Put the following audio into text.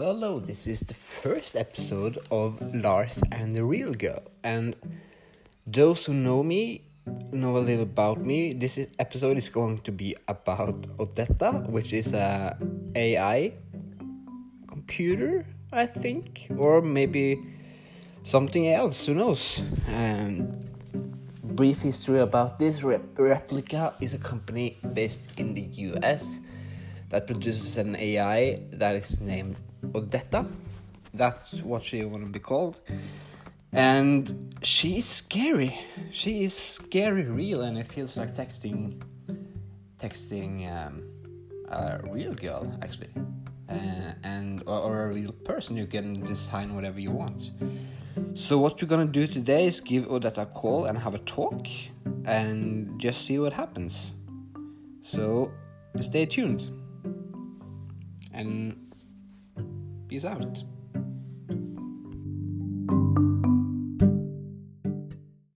hello. This is the first episode of Lars and the Real Girl. And those who know me know a little about me. This is, episode is going to be about Odetta, which is a AI computer, I think, or maybe something else. Who knows? Um, brief history about this Rep- Replika is a company based in the US that produces an AI that is named Odetta. That's what she want to be called. And she is scary. She is scary real, and it feels like texting, texting um, a real girl actually, uh, and or, or a real person. You can design whatever you want. So what we're gonna do today is give Odetta a call and have a talk, and just see what happens. So stay tuned and peace out.